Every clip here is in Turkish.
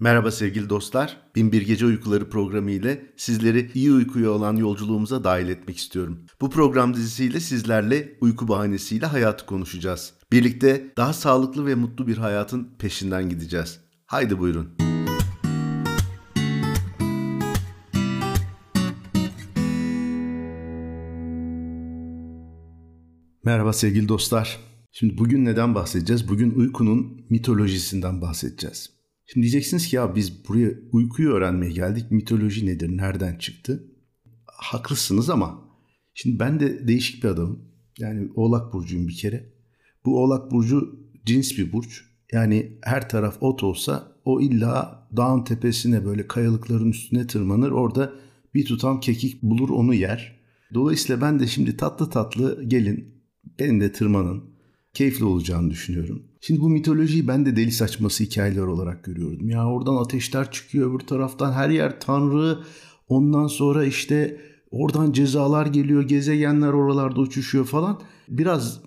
Merhaba sevgili dostlar. Binbir Gece Uykuları programı ile sizleri iyi uykuya olan yolculuğumuza dahil etmek istiyorum. Bu program dizisiyle sizlerle uyku bahanesiyle hayatı konuşacağız. Birlikte daha sağlıklı ve mutlu bir hayatın peşinden gideceğiz. Haydi buyurun. Merhaba sevgili dostlar. Şimdi bugün neden bahsedeceğiz? Bugün uykunun mitolojisinden bahsedeceğiz. Şimdi diyeceksiniz ki ya biz buraya uykuyu öğrenmeye geldik. Mitoloji nedir? Nereden çıktı? Haklısınız ama şimdi ben de değişik bir adamım. Yani Oğlak Burcu'yum bir kere. Bu Oğlak Burcu cins bir burç. Yani her taraf ot olsa o illa dağın tepesine böyle kayalıkların üstüne tırmanır. Orada bir tutam kekik bulur onu yer. Dolayısıyla ben de şimdi tatlı tatlı gelin benim de tırmanın keyifli olacağını düşünüyorum. Şimdi bu mitolojiyi ben de deli saçması hikayeler olarak görüyordum. Ya oradan ateşler çıkıyor öbür taraftan her yer tanrı. Ondan sonra işte oradan cezalar geliyor, gezegenler oralarda uçuşuyor falan. Biraz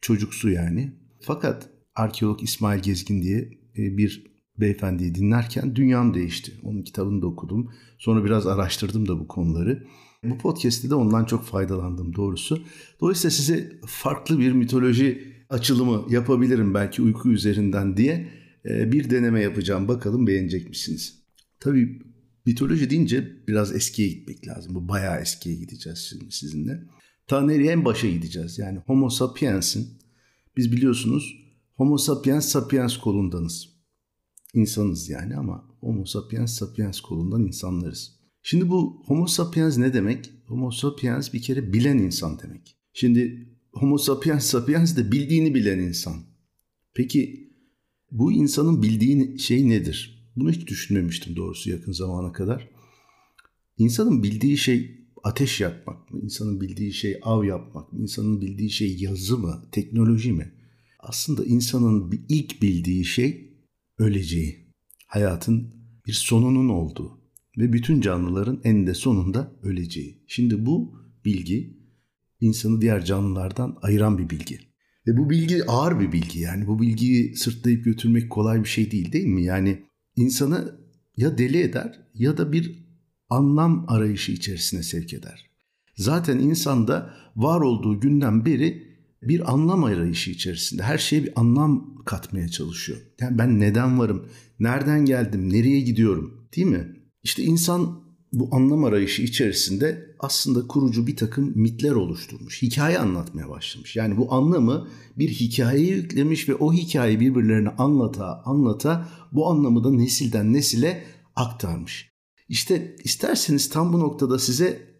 çocuksu yani. Fakat arkeolog İsmail Gezgin diye e, bir beyefendiyi dinlerken dünyam değişti. Onun kitabını da okudum. Sonra biraz araştırdım da bu konuları. Bu podcast'te de ondan çok faydalandım doğrusu. Dolayısıyla size farklı bir mitoloji açılımı yapabilirim belki uyku üzerinden diye e, bir deneme yapacağım. Bakalım beğenecek misiniz? Tabii mitoloji deyince biraz eskiye gitmek lazım. Bu bayağı eskiye gideceğiz şimdi sizinle. Ta nereye en başa gideceğiz. Yani Homo sapiens'in biz biliyorsunuz Homo sapiens sapiens kolundanız. İnsanız yani ama Homo sapiens sapiens kolundan insanlarız. Şimdi bu Homo sapiens ne demek? Homo sapiens bir kere bilen insan demek. Şimdi Homo sapiens sapiens de bildiğini bilen insan. Peki bu insanın bildiği şey nedir? Bunu hiç düşünmemiştim doğrusu yakın zamana kadar. İnsanın bildiği şey ateş yakmak mı? İnsanın bildiği şey av yapmak mı? İnsanın bildiği şey yazı mı? Teknoloji mi? Aslında insanın ilk bildiği şey öleceği. Hayatın bir sonunun olduğu ve bütün canlıların eninde sonunda öleceği. Şimdi bu bilgi insanı diğer canlılardan ayıran bir bilgi. Ve bu bilgi ağır bir bilgi yani bu bilgiyi sırtlayıp götürmek kolay bir şey değil değil mi? Yani insanı ya deli eder ya da bir anlam arayışı içerisine sevk eder. Zaten insanda var olduğu günden beri bir anlam arayışı içerisinde her şeye bir anlam katmaya çalışıyor. Yani ben neden varım, nereden geldim, nereye gidiyorum değil mi? İşte insan bu anlam arayışı içerisinde aslında kurucu bir takım mitler oluşturmuş. Hikaye anlatmaya başlamış. Yani bu anlamı bir hikayeye yüklemiş ve o hikayeyi birbirlerine anlata anlata bu anlamı da nesilden nesile aktarmış. İşte isterseniz tam bu noktada size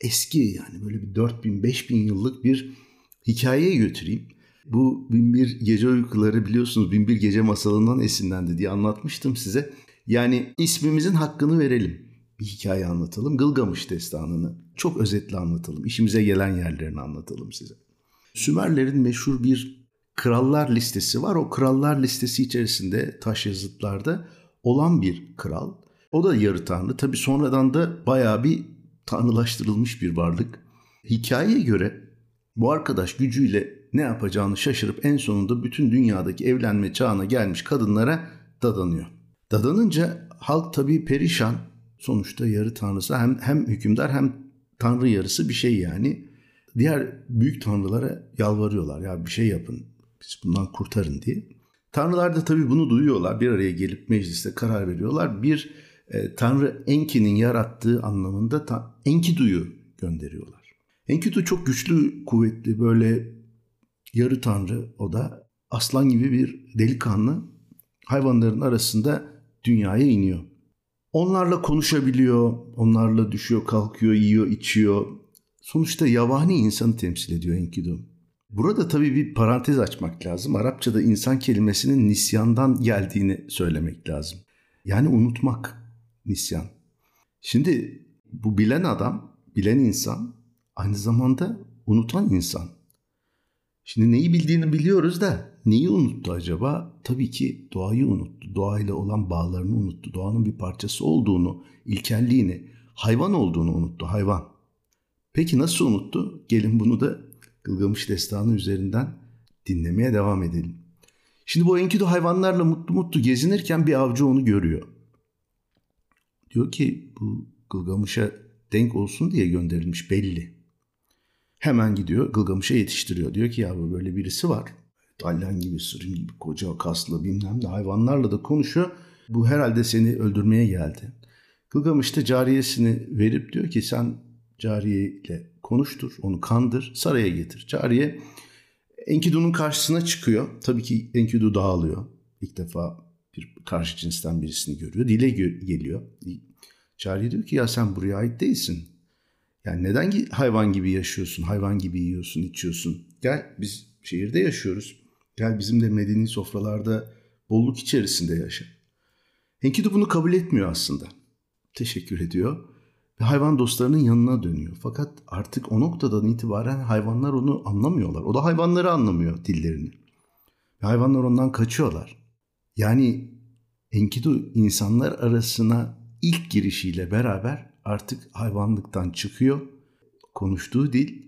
eski yani böyle bir 4000 5000 yıllık bir hikayeye götüreyim. Bu Binbir Gece Uykuları biliyorsunuz Binbir Gece Masalı'ndan esinlendi diye anlatmıştım size. Yani ismimizin hakkını verelim bir hikaye anlatalım. Gılgamış destanını çok özetle anlatalım. İşimize gelen yerlerini anlatalım size. Sümerlerin meşhur bir krallar listesi var. O krallar listesi içerisinde taş yazıtlarda olan bir kral. O da yarı tanrı. Tabi sonradan da bayağı bir tanrılaştırılmış bir varlık. Hikayeye göre bu arkadaş gücüyle ne yapacağını şaşırıp en sonunda bütün dünyadaki evlenme çağına gelmiş kadınlara dadanıyor. Dadanınca halk tabii perişan sonuçta yarı tanrısı hem, hem hükümdar hem tanrı yarısı bir şey yani. Diğer büyük tanrılara yalvarıyorlar ya bir şey yapın biz bundan kurtarın diye. Tanrılar da tabii bunu duyuyorlar bir araya gelip mecliste karar veriyorlar. Bir e, tanrı Enki'nin yarattığı anlamında ta, Enkidu'yu gönderiyorlar. Enkidu çok güçlü kuvvetli böyle yarı tanrı o da aslan gibi bir delikanlı hayvanların arasında dünyaya iniyor. Onlarla konuşabiliyor, onlarla düşüyor, kalkıyor, yiyor, içiyor. Sonuçta yabani insanı temsil ediyor Enkidu. Burada tabii bir parantez açmak lazım. Arapçada insan kelimesinin nisyandan geldiğini söylemek lazım. Yani unutmak, nisyan. Şimdi bu bilen adam, bilen insan aynı zamanda unutan insan. Şimdi neyi bildiğini biliyoruz da neyi unuttu acaba? Tabii ki doğayı unuttu. Doğayla olan bağlarını unuttu. Doğanın bir parçası olduğunu, ilkelliğini, hayvan olduğunu unuttu. Hayvan. Peki nasıl unuttu? Gelin bunu da Gılgamış Destanı üzerinden dinlemeye devam edelim. Şimdi bu Enkidu hayvanlarla mutlu mutlu gezinirken bir avcı onu görüyor. diyor ki bu Gılgamış'a denk olsun diye gönderilmiş belli. Hemen gidiyor Gılgamış'a yetiştiriyor. Diyor ki ya böyle birisi var. Dalyan gibi, sırım gibi, koca kaslı bilmem ne hayvanlarla da konuşuyor. Bu herhalde seni öldürmeye geldi. Gılgamış da cariyesini verip diyor ki sen cariyeyle konuştur, onu kandır, saraya getir. Cariye Enkidu'nun karşısına çıkıyor. Tabii ki Enkidu dağılıyor. İlk defa bir karşı cinsten birisini görüyor. Dile geliyor. Cariye diyor ki ya sen buraya ait değilsin. Yani neden hayvan gibi yaşıyorsun, hayvan gibi yiyorsun, içiyorsun? Gel biz şehirde yaşıyoruz. Gel bizim de medeni sofralarda bolluk içerisinde yaşa. Enkidu bunu kabul etmiyor aslında. Teşekkür ediyor ve hayvan dostlarının yanına dönüyor. Fakat artık o noktadan itibaren hayvanlar onu anlamıyorlar. O da hayvanları anlamıyor dillerini. Ve hayvanlar ondan kaçıyorlar. Yani Enkidu insanlar arasına ilk girişiyle beraber artık hayvanlıktan çıkıyor. Konuştuğu dil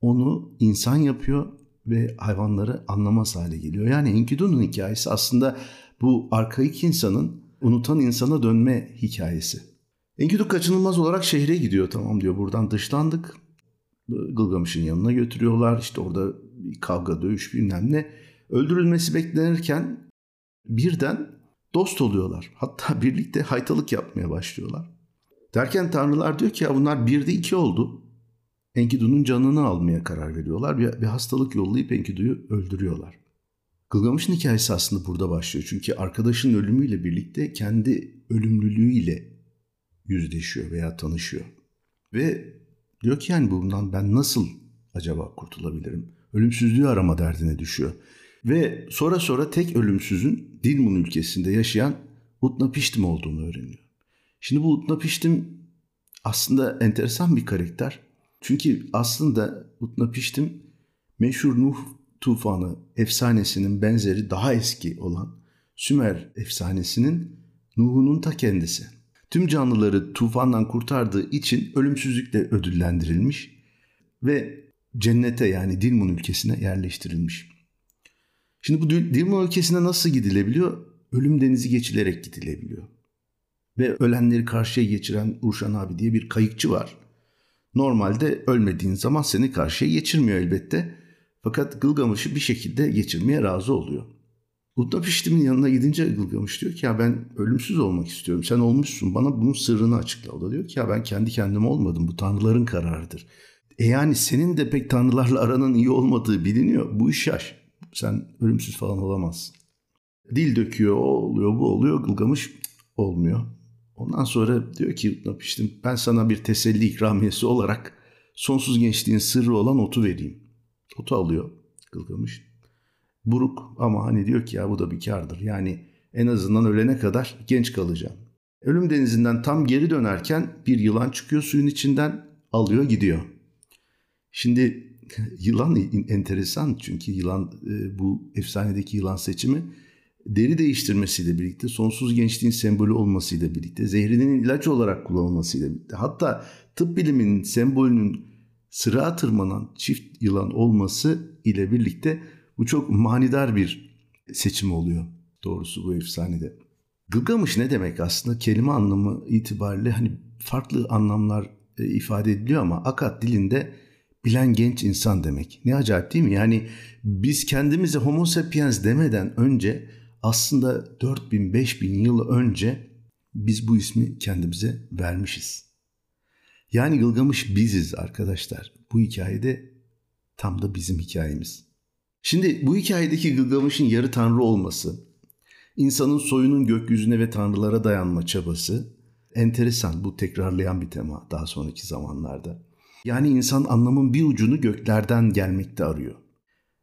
onu insan yapıyor ve hayvanları anlamaz hale geliyor. Yani Enkidu'nun hikayesi aslında bu arkaik insanın unutan insana dönme hikayesi. Enkidu kaçınılmaz olarak şehre gidiyor. Tamam diyor buradan dışlandık. Gılgamış'ın yanına götürüyorlar. İşte orada bir kavga, dövüş bilmem ne. Öldürülmesi beklenirken birden dost oluyorlar. Hatta birlikte haytalık yapmaya başlıyorlar. Derken tanrılar diyor ki ya bunlar birde iki oldu. Enkidu'nun canını almaya karar veriyorlar. Bir, bir hastalık yollayıp Enkidu'yu öldürüyorlar. Gılgamış'ın hikayesi aslında burada başlıyor. Çünkü arkadaşın ölümüyle birlikte kendi ölümlülüğüyle yüzleşiyor veya tanışıyor. Ve diyor ki yani bundan ben nasıl acaba kurtulabilirim? Ölümsüzlüğü arama derdine düşüyor. Ve sonra sonra tek ölümsüzün Dilmun ülkesinde yaşayan Utnapiştim olduğunu öğreniyor. Şimdi bu Utnapiştim aslında enteresan bir karakter. Çünkü aslında Utnapiştim meşhur Nuh tufanı efsanesinin benzeri daha eski olan Sümer efsanesinin Nuh'unun ta kendisi. Tüm canlıları tufandan kurtardığı için ölümsüzlükle ödüllendirilmiş ve cennete yani Dilmun ülkesine yerleştirilmiş. Şimdi bu Dilmun ülkesine nasıl gidilebiliyor? Ölüm denizi geçilerek gidilebiliyor. Ve ölenleri karşıya geçiren Urşan abi diye bir kayıkçı var. Normalde ölmediğin zaman seni karşıya geçirmiyor elbette. Fakat Gılgamış'ı bir şekilde geçirmeye razı oluyor. Utnapiştim'in yanına gidince Gılgamış diyor ki ya ben ölümsüz olmak istiyorum. Sen olmuşsun bana bunun sırrını açıkla. O da diyor ki ya ben kendi kendime olmadım. Bu tanrıların kararıdır. E yani senin de pek tanrılarla aranın iyi olmadığı biliniyor. Bu iş yaş. Sen ölümsüz falan olamazsın. Dil döküyor, o oluyor, bu oluyor. Gılgamış olmuyor. Ondan sonra diyor ki Utnapiştim ben sana bir teselli ikramiyesi olarak sonsuz gençliğin sırrı olan otu vereyim. Otu alıyor Gılgamış buruk ama hani diyor ki ya bu da bir kardır. Yani en azından ölene kadar genç kalacağım. Ölüm denizinden tam geri dönerken bir yılan çıkıyor suyun içinden alıyor gidiyor. Şimdi yılan enteresan çünkü yılan e, bu efsanedeki yılan seçimi deri değiştirmesiyle birlikte sonsuz gençliğin sembolü olmasıyla birlikte zehrinin ilaç olarak kullanılmasıyla birlikte hatta tıp biliminin sembolünün sıra tırmanan çift yılan olması ile birlikte bu çok manidar bir seçim oluyor doğrusu bu efsanede. Gılgamış ne demek aslında kelime anlamı itibariyle hani farklı anlamlar e, ifade ediliyor ama Akat dilinde bilen genç insan demek. Ne acayip değil mi? Yani biz kendimize homo sapiens demeden önce aslında 4000 5000 yıl önce biz bu ismi kendimize vermişiz. Yani Gılgamış biziz arkadaşlar. Bu hikayede tam da bizim hikayemiz. Şimdi bu hikayedeki Gılgamış'ın yarı tanrı olması, insanın soyunun gökyüzüne ve tanrılara dayanma çabası enteresan. Bu tekrarlayan bir tema daha sonraki zamanlarda. Yani insan anlamın bir ucunu göklerden gelmekte arıyor.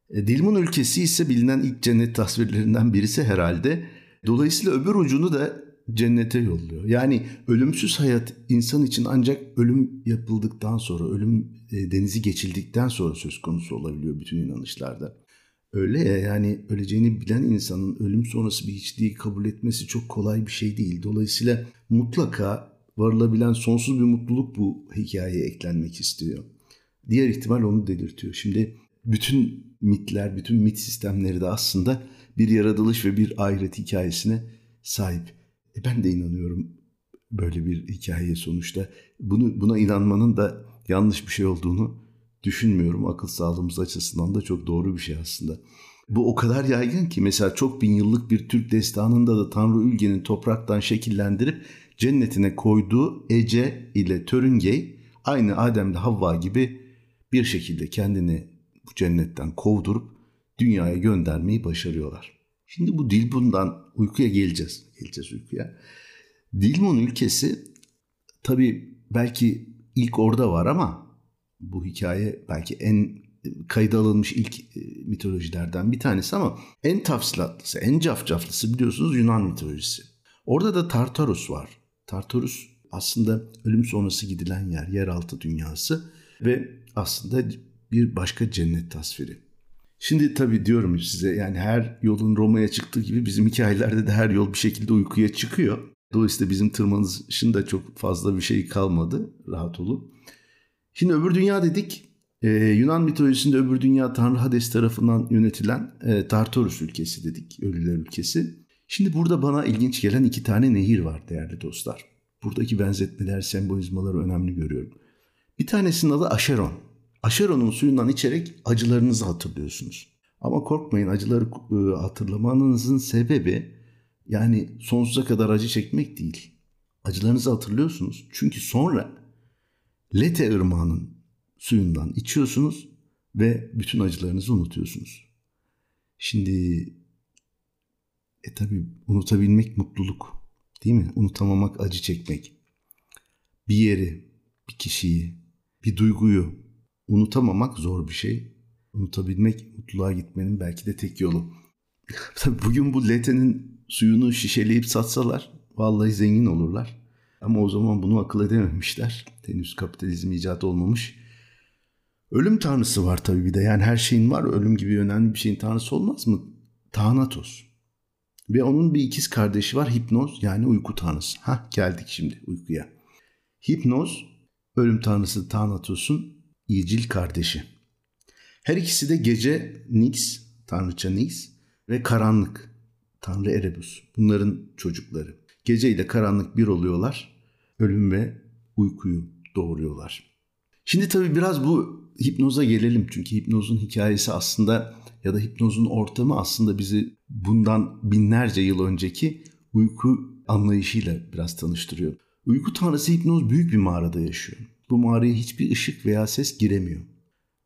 E, Dilmun ülkesi ise bilinen ilk cennet tasvirlerinden birisi herhalde. Dolayısıyla öbür ucunu da cennete yolluyor. Yani ölümsüz hayat insan için ancak ölüm yapıldıktan sonra, ölüm e, denizi geçildikten sonra söz konusu olabiliyor bütün inanışlarda. Öyle ya yani öleceğini bilen insanın ölüm sonrası bir hiçliği kabul etmesi çok kolay bir şey değil. Dolayısıyla mutlaka varılabilen sonsuz bir mutluluk bu hikayeye eklenmek istiyor. Diğer ihtimal onu delirtiyor. Şimdi bütün mitler, bütün mit sistemleri de aslında bir yaratılış ve bir ahiret hikayesine sahip. E ben de inanıyorum böyle bir hikaye sonuçta. Bunu buna inanmanın da yanlış bir şey olduğunu düşünmüyorum. Akıl sağlığımız açısından da çok doğru bir şey aslında. Bu o kadar yaygın ki mesela çok bin yıllık bir Türk destanında da Tanrı Ülge'nin topraktan şekillendirip cennetine koyduğu Ece ile Törüngey aynı Adem'le Havva gibi bir şekilde kendini bu cennetten kovdurup dünyaya göndermeyi başarıyorlar. Şimdi bu Dilbun'dan uykuya geleceğiz. Geleceğiz uykuya. Dilmun ülkesi tabii belki ilk orada var ama bu hikaye belki en kayda alınmış ilk e, mitolojilerden bir tanesi ama en tafsilatlısı, en cafcaflısı biliyorsunuz Yunan mitolojisi. Orada da Tartarus var. Tartarus aslında ölüm sonrası gidilen yer, yeraltı dünyası ve aslında bir başka cennet tasviri. Şimdi tabii diyorum size yani her yolun Roma'ya çıktığı gibi bizim hikayelerde de her yol bir şekilde uykuya çıkıyor. Dolayısıyla bizim tırmanışın da çok fazla bir şey kalmadı. Rahat olun. Şimdi öbür dünya dedik. Ee, Yunan mitolojisinde öbür dünya Tanrı Hades tarafından yönetilen e, Tartarus ülkesi dedik. Ölüler ülkesi. Şimdi burada bana ilginç gelen iki tane nehir var değerli dostlar. Buradaki benzetmeler, sembolizmaları önemli görüyorum. Bir tanesinin adı Aşeron. Aşeron'un suyundan içerek acılarınızı hatırlıyorsunuz. Ama korkmayın acıları e, hatırlamanızın sebebi yani sonsuza kadar acı çekmek değil. Acılarınızı hatırlıyorsunuz. Çünkü sonra Lete ırmağının suyundan içiyorsunuz ve bütün acılarınızı unutuyorsunuz. Şimdi e tabi unutabilmek mutluluk değil mi? Unutamamak acı çekmek. Bir yeri, bir kişiyi, bir duyguyu unutamamak zor bir şey. Unutabilmek mutluluğa gitmenin belki de tek yolu. Bugün bu letenin suyunu şişeleyip satsalar vallahi zengin olurlar. Ama o zaman bunu akıl edememişler. Henüz kapitalizm icat olmamış. Ölüm tanrısı var tabii bir de. Yani her şeyin var. Ölüm gibi önemli bir şeyin tanrısı olmaz mı? Thanatos. Ve onun bir ikiz kardeşi var Hipnoz yani uyku tanrısı. Ha geldik şimdi uykuya. Hipnoz ölüm tanrısı Thanatos'un iyicil kardeşi. Her ikisi de gece Nix, tanrıça Nix ve karanlık, tanrı Erebus. Bunların çocukları. Gece ile karanlık bir oluyorlar. Ölüm ve uykuyu doğuruyorlar. Şimdi tabii biraz bu hipnoza gelelim. Çünkü hipnozun hikayesi aslında ya da hipnozun ortamı aslında bizi bundan binlerce yıl önceki uyku anlayışıyla biraz tanıştırıyor. Uyku tanrısı hipnoz büyük bir mağarada yaşıyor. Bu mağaraya hiçbir ışık veya ses giremiyor.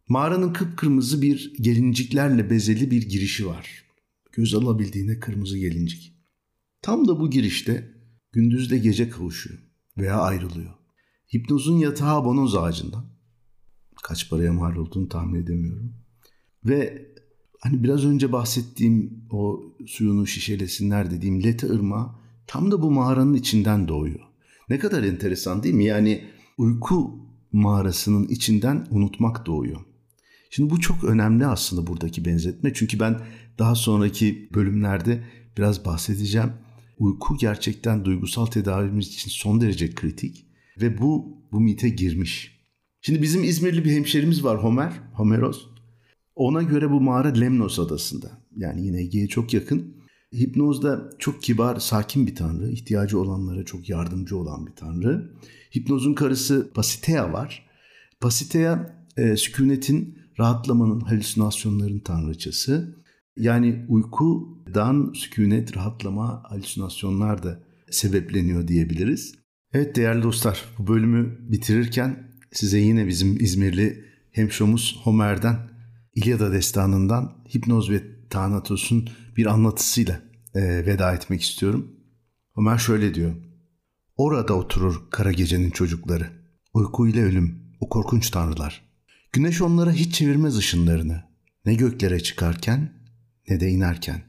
Mağaranın kıpkırmızı bir gelinciklerle bezeli bir girişi var. Göz alabildiğine kırmızı gelincik. Tam da bu girişte gündüzle gece kavuşuyor veya ayrılıyor. Hipnozun yatağı bonoz ağacından. Kaç paraya mal olduğunu tahmin edemiyorum. Ve hani biraz önce bahsettiğim o suyunu şişelesinler dediğim Lete Irmağı tam da bu mağaranın içinden doğuyor. Ne kadar enteresan değil mi? Yani uyku mağarasının içinden unutmak doğuyor. Şimdi bu çok önemli aslında buradaki benzetme. Çünkü ben daha sonraki bölümlerde biraz bahsedeceğim. Uyku gerçekten duygusal tedavimiz için son derece kritik ve bu bu mite girmiş. Şimdi bizim İzmirli bir hemşerimiz var Homer, Homeros. Ona göre bu mağara Lemnos adasında. Yani yine Ege'ye çok yakın. Hipnozda çok kibar, sakin bir tanrı. ihtiyacı olanlara çok yardımcı olan bir tanrı. Hipnozun karısı Pasitea var. Pasitea e, sükunetin, rahatlamanın, halüsinasyonların tanrıçası. Yani uykudan sükunet, rahatlama, halüsinasyonlar da sebepleniyor diyebiliriz. Evet değerli dostlar bu bölümü bitirirken size yine bizim İzmirli hemşomuz Homer'den İlyada destanından Hipnoz ve Tanatos'un bir anlatısıyla e, veda etmek istiyorum. Homer şöyle diyor. Orada oturur kara gecenin çocukları. Uyku ile ölüm, o korkunç tanrılar. Güneş onlara hiç çevirmez ışınlarını. Ne göklere çıkarken ne de inerken.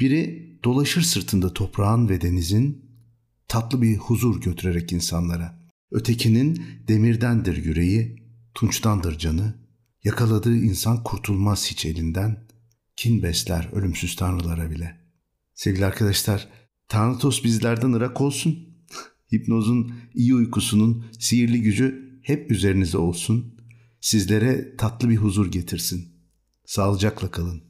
Biri dolaşır sırtında toprağın ve denizin tatlı bir huzur götürerek insanlara. Ötekinin demirdendir yüreği, tunçtandır canı. Yakaladığı insan kurtulmaz hiç elinden. Kin besler ölümsüz tanrılara bile. Sevgili arkadaşlar, Thanatos bizlerden ırak olsun. Hipnozun iyi uykusunun sihirli gücü hep üzerinize olsun. Sizlere tatlı bir huzur getirsin. Sağlıcakla kalın.